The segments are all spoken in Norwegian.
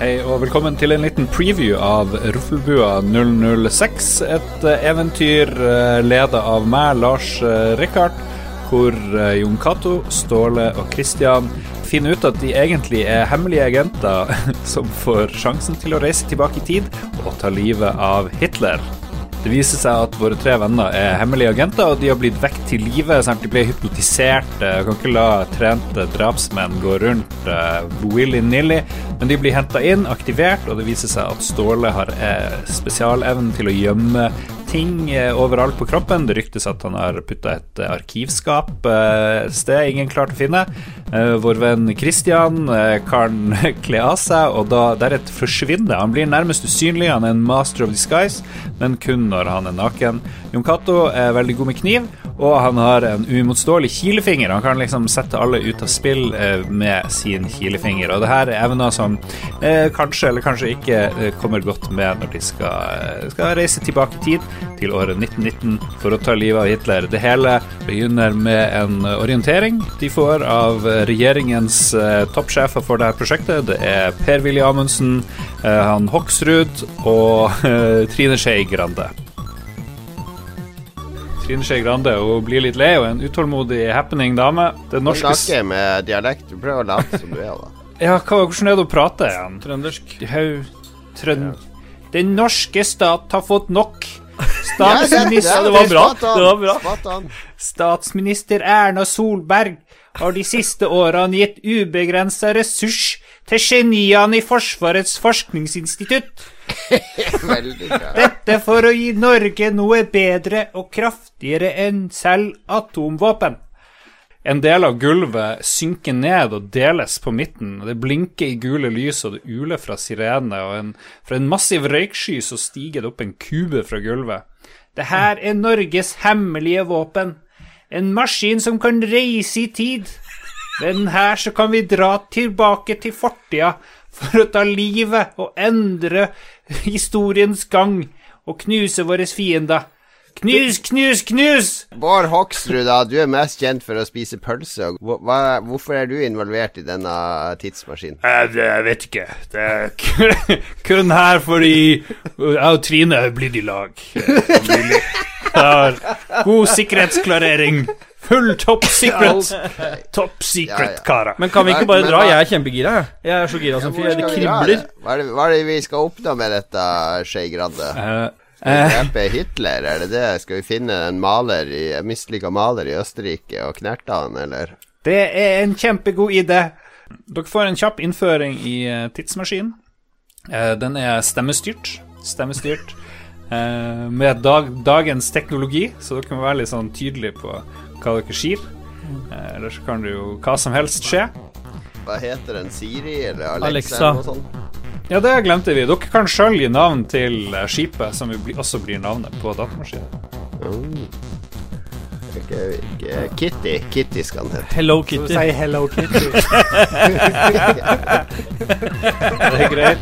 Hei og velkommen til en liten preview av Ruffelbua 006. Et eh, eventyr uh, leda av meg, Lars uh, Rikard, hvor Jon Cato, Ståle og Christian finner ut at de egentlig er hemmelige agenter som får sjansen til å reise tilbake i tid og ta livet av Hitler. Det viser seg at våre tre venner er hemmelige agenter, og de har blitt vekket til live. De ble. Jeg kan ikke la trente drapsmenn gå rundt uh, willy-nilly. Men de blir henta inn, aktivert, og det viser seg at Ståle har eh, spesialevnen til å gjemme ting eh, overalt på kroppen. Det ryktes at han har putta et eh, arkivskap eh, et sted ingen klarte å finne. Vår venn Christian kan kle av seg, og da deretter forsvinner Han blir nærmest usynlig, han er en master of disguise, men kun når han er naken. Jon Cato er veldig god med kniv, og han har en uimotståelig kilefinger. Han kan liksom sette alle ut av spill eh, med sin kilefinger. Og det her er evner som eh, kanskje eller kanskje ikke eh, kommer godt med når de skal, eh, skal, reise tilbake i tid, til året 1919, for å ta livet av Hitler. Det hele begynner med en orientering de får av regjeringens eh, toppsjefer for dette prosjektet. Det er Per-Willy Amundsen, eh, han Hoksrud og Trine Skei Grande. Trine Skei Grande og blir litt lei og en utålmodig happening dame. Det norske Du snakker med dialekt. Du prøver å late som du er, da. ja, hva, hvordan er det å prate igjen? Trøndersk. Trøn... Den norske stat har fått nok. Statsminister det, var bra. Det var bra. Statsminister Erna Solberg har de siste årene gitt ubegrensa ressurs til geniene i Forsvarets forskningsinstitutt. Dette for å gi Norge noe bedre og kraftigere enn selv atomvåpen. En del av gulvet synker ned og deles på midten. Det blinker i gule lys, og det uler fra sirene, og en, fra en massiv røyksky så stiger det opp en kube fra gulvet. Det her er Norges hemmelige våpen. En maskin som kan reise i tid. Med den her så kan vi dra tilbake til fortida for å ta livet og endre historiens gang og knuse våre fiender. Knus, knus, knus! Bård Hoksrud, da, du er mest kjent for å spise pølse. Hva, hvorfor er du involvert i denne tidsmaskinen? Jeg, jeg vet ikke. Det er kun her fordi jeg og Trine er blitt i lag. Har god sikkerhetsklarering. Full top secret! Top secret, karer. Men kan vi ikke bare dra? Jeg er kjempegira. Jeg er så gira som fyr. Det kribler. Hva er det, hva er det vi skal oppnå med dette, Skei Grande? Uh, Drepe Hitler, er det det? Skal vi finne en maler i, mislykka maler i Østerrike og knerte han, eller? Det er en kjempegod idé. Dere får en kjapp innføring i uh, tidsmaskinen. Uh, den er stemmestyrt. Stemmestyrt. Med dag, dagens teknologi, så dere må være litt sånn tydelige på hva dere sier. Ellers eller så kan det jo hva som helst skje. Hva heter den? Siri eller Alexa? Alexa. Ja, det glemte vi. Dere kan sjøl gi navn til skipet, som også blir navnet på datamaskinen. Mm. Kitty. Kitty skal den hete. Hello Kitty. Så si Hello Kitty. det er greit.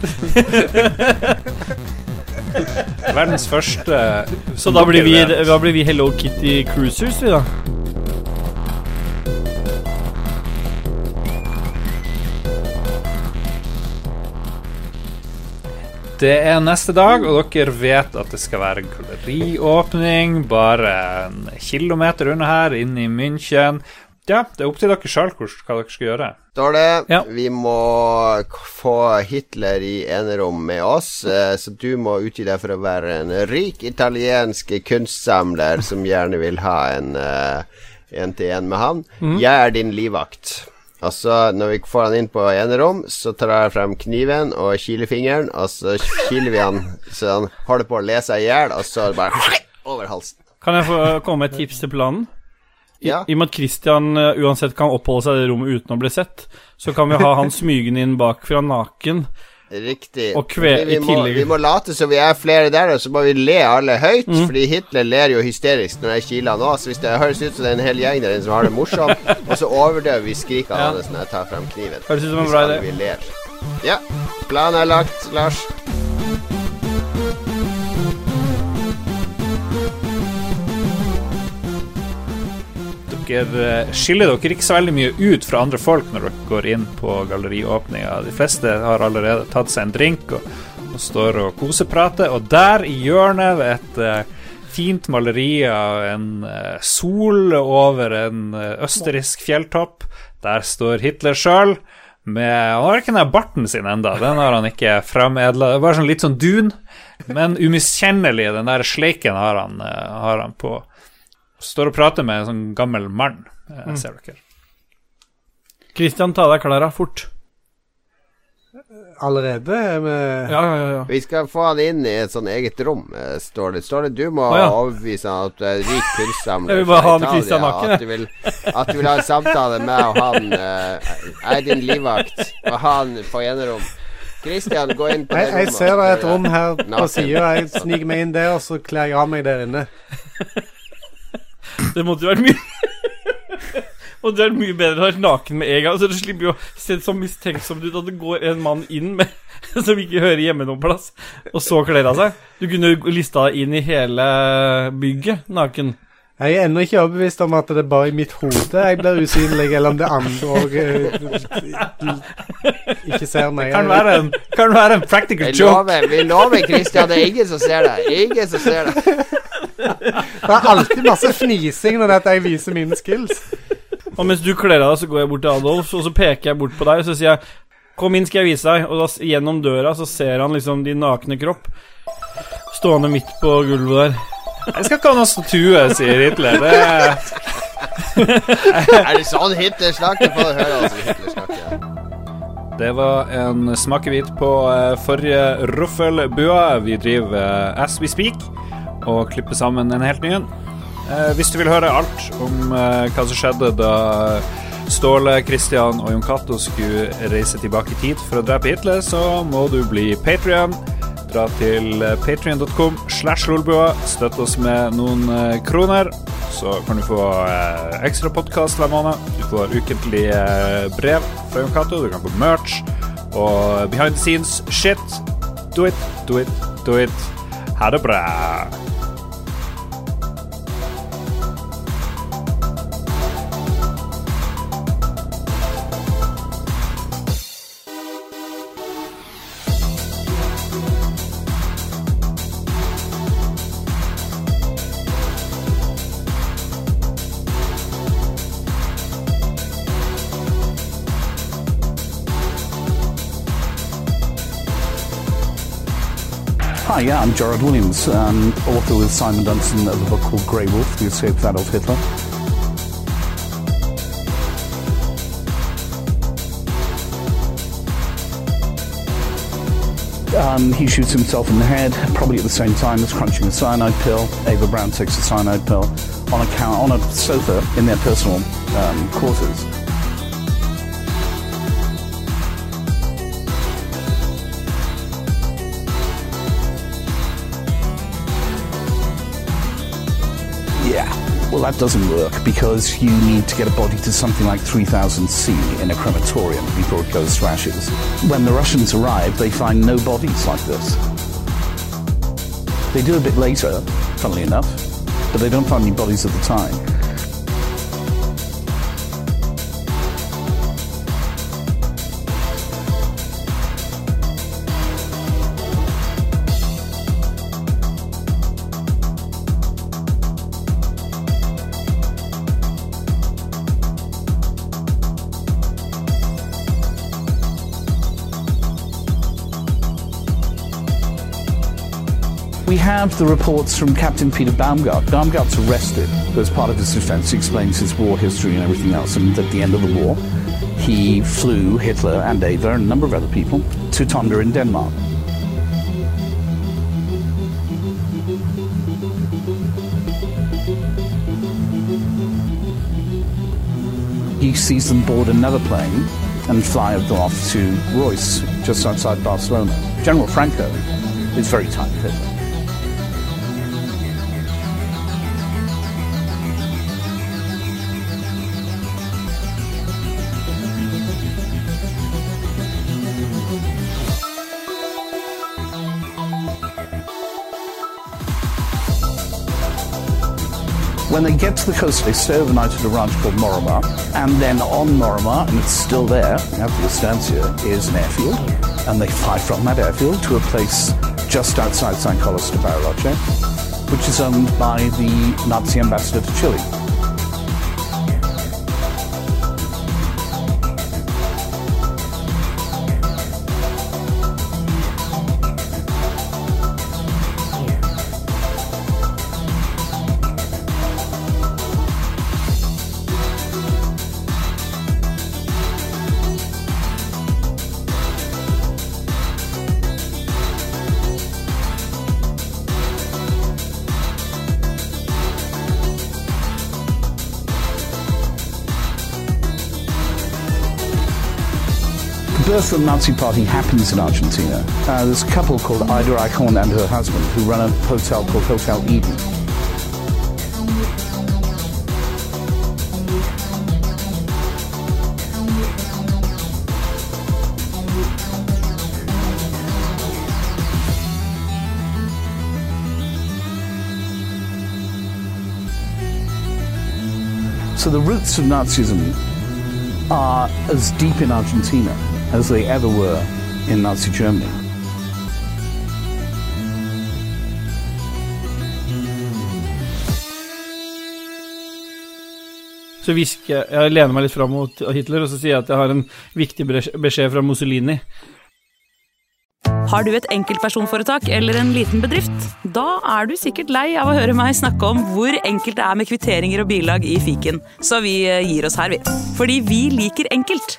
Verdens første Så da blir, vi, da blir vi Hello Kitty Cruisers, vi, da? Det er neste dag, og dere vet at det skal være galleriåpning bare en kilometer unna her, inne i München. Ja, det er opp til dere sjøl hva dere skal gjøre. Ståle. Ja. Vi må få Hitler i enerom med oss, eh, så du må utgi deg for å være en rik italiensk kunstsamler som gjerne vil ha en én-til-én eh, med han. Mm. Jeg er din livvakt. Altså, når vi får han inn på enerom, så tar jeg frem kniven og kilefingeren, og så kiler vi han så han holder på å le seg i hjel, og så bare over halsen. Kan jeg få komme med et tips til planen? Ja. I og med at Christian uh, uansett kan oppholde seg i det rommet uten å bli sett, så kan vi ha han smygende inn bakfra naken Riktig. Kve vi, må, vi må late som vi er flere der, og så må vi le alle høyt. Mm. Fordi Hitler ler jo hysterisk når jeg kiler han òg. Så hvis det høres ut som det er en hel gjeng der som har det morsomt, og så overdøver vi skrikene ja. hans når jeg tar frem kniven. Høres ut som en bra idé. Vi. Ja. Planen er lagt, Lars. Dere eh, skiller dere ikke så veldig mye ut fra andre folk når dere går inn på galleriåpninga. De fleste har allerede tatt seg en drink og, og står og koseprater. Og der i hjørnet, ved et uh, fint maleri av en uh, sol over en østerriksk fjelltopp, der står Hitler sjøl. Han har ikke den barten sin enda Den har han ikke framedla. Bare sånn litt sånn dun, men umiskjennelig. Den der sleiken har han, har han på. Står og prater med en sånn gammel mann, mm. ser dere. Kristian, ta deg klærne fort. Allerede? Med... Ja, ja, ja, Vi skal få han inn i et sånn eget rom, eh, står det. Står det du må ah, overbevise han at du er rik kunstsamler fra Italia. At, du vil, at du vil ha en samtale med og han uh, er din livvakt, og han på enerom. Kristian, gå inn på det rommet. Jeg ser det er et rom her på sida. Jeg sniker meg inn der, og så kler jeg av meg der inne. Det måtte jo vært mye Og det er mye bedre å være naken med en gang. Så det slipper jo å se så mistenksomt ut at det går en mann inn med, som ikke hører hjemme noen plass, og så kler av seg. Du kunne lista deg inn i hele bygget naken. Jeg er ennå ikke overbevist om at det er bare i mitt hode jeg blir usynlig, eller om det andre òg ikke ser meg. Kan være en, kan være en practical joke. vi lover, Christian, det er ingen som ser deg. Ingen som ser deg. Det er alltid masse fnising når jeg viser mine skills. Og mens du kler av deg, så går jeg bort til Adolf, og så peker jeg bort på deg, og så sier jeg Kom inn, skal jeg vise deg. Og da, gjennom døra så ser han liksom din nakne kropp stående midt på gulvet der. Jeg skal ikke ha noe statue, sier Hitler. Det er det sånn Hitler snakker? Få høre altså Hitler snakker. Det var en smakebit på uh, forrige Ruffelbua. Vi driver uh, As We Speak og klippe sammen en helt ny en. Eh, hvis du vil høre alt om hva som skjedde da Ståle, Christian og Jon Cato skulle reise tilbake i tid for å drepe Hitler, så må du bli Patrion dra til eh, patrion.com slash lolbua. Støtt oss med noen eh, kroner, så kan du få eh, ekstra podkast hver måned. Du får ukentlige brev fra Jon Cato, du kan få merch og behind the scenes shit. Do it, do it, do it. Ha Hi, yeah, I'm Gerard Williams, um, author with Simon Dunson of a book called Grey Wolf, The Escape of Adolf Hitler. Um, he shoots himself in the head, probably at the same time as crunching a cyanide pill. Ava Brown takes a cyanide pill on a, on a sofa in their personal um, quarters. Well, that doesn't work because you need to get a body to something like 3000 C in a crematorium before it goes to ashes. When the Russians arrive, they find no bodies like this. They do a bit later, funnily enough, but they don't find any bodies at the time. The reports from Captain Peter Baumgart. Baumgart's arrested as part of his defense. He explains his war history and everything else. And at the end of the war, he flew Hitler and Ava and a number of other people to Tonga in Denmark. He sees them board another plane and fly them off to Royce, just outside Barcelona. General Franco is very tight When they get to the coast, they stay overnight at a ranch called Moramar, and then on Moramar, and it's still there, after the estancia, is an airfield, and they fly from that airfield to a place just outside San Carlos de Bariloche, which is owned by the Nazi ambassador to Chile. Birth of the Nazi Party happens in Argentina. Uh, there's a couple called Ida Eichhorn and her husband who run a hotel called Hotel Eden. So the roots of Nazism are as deep in Argentina as they ever were in Nazi Germany. Så hvisker jeg Jeg lener meg litt fram mot Hitler, og så sier jeg at jeg har en viktig beskjed fra Mussolini. Har du et enkeltpersonforetak eller en liten bedrift? Da er du sikkert lei av å høre meg snakke om hvor enkelt det er med kvitteringer og bilag i fiken, så vi eh, gir oss her, vi. Fordi vi liker enkelt.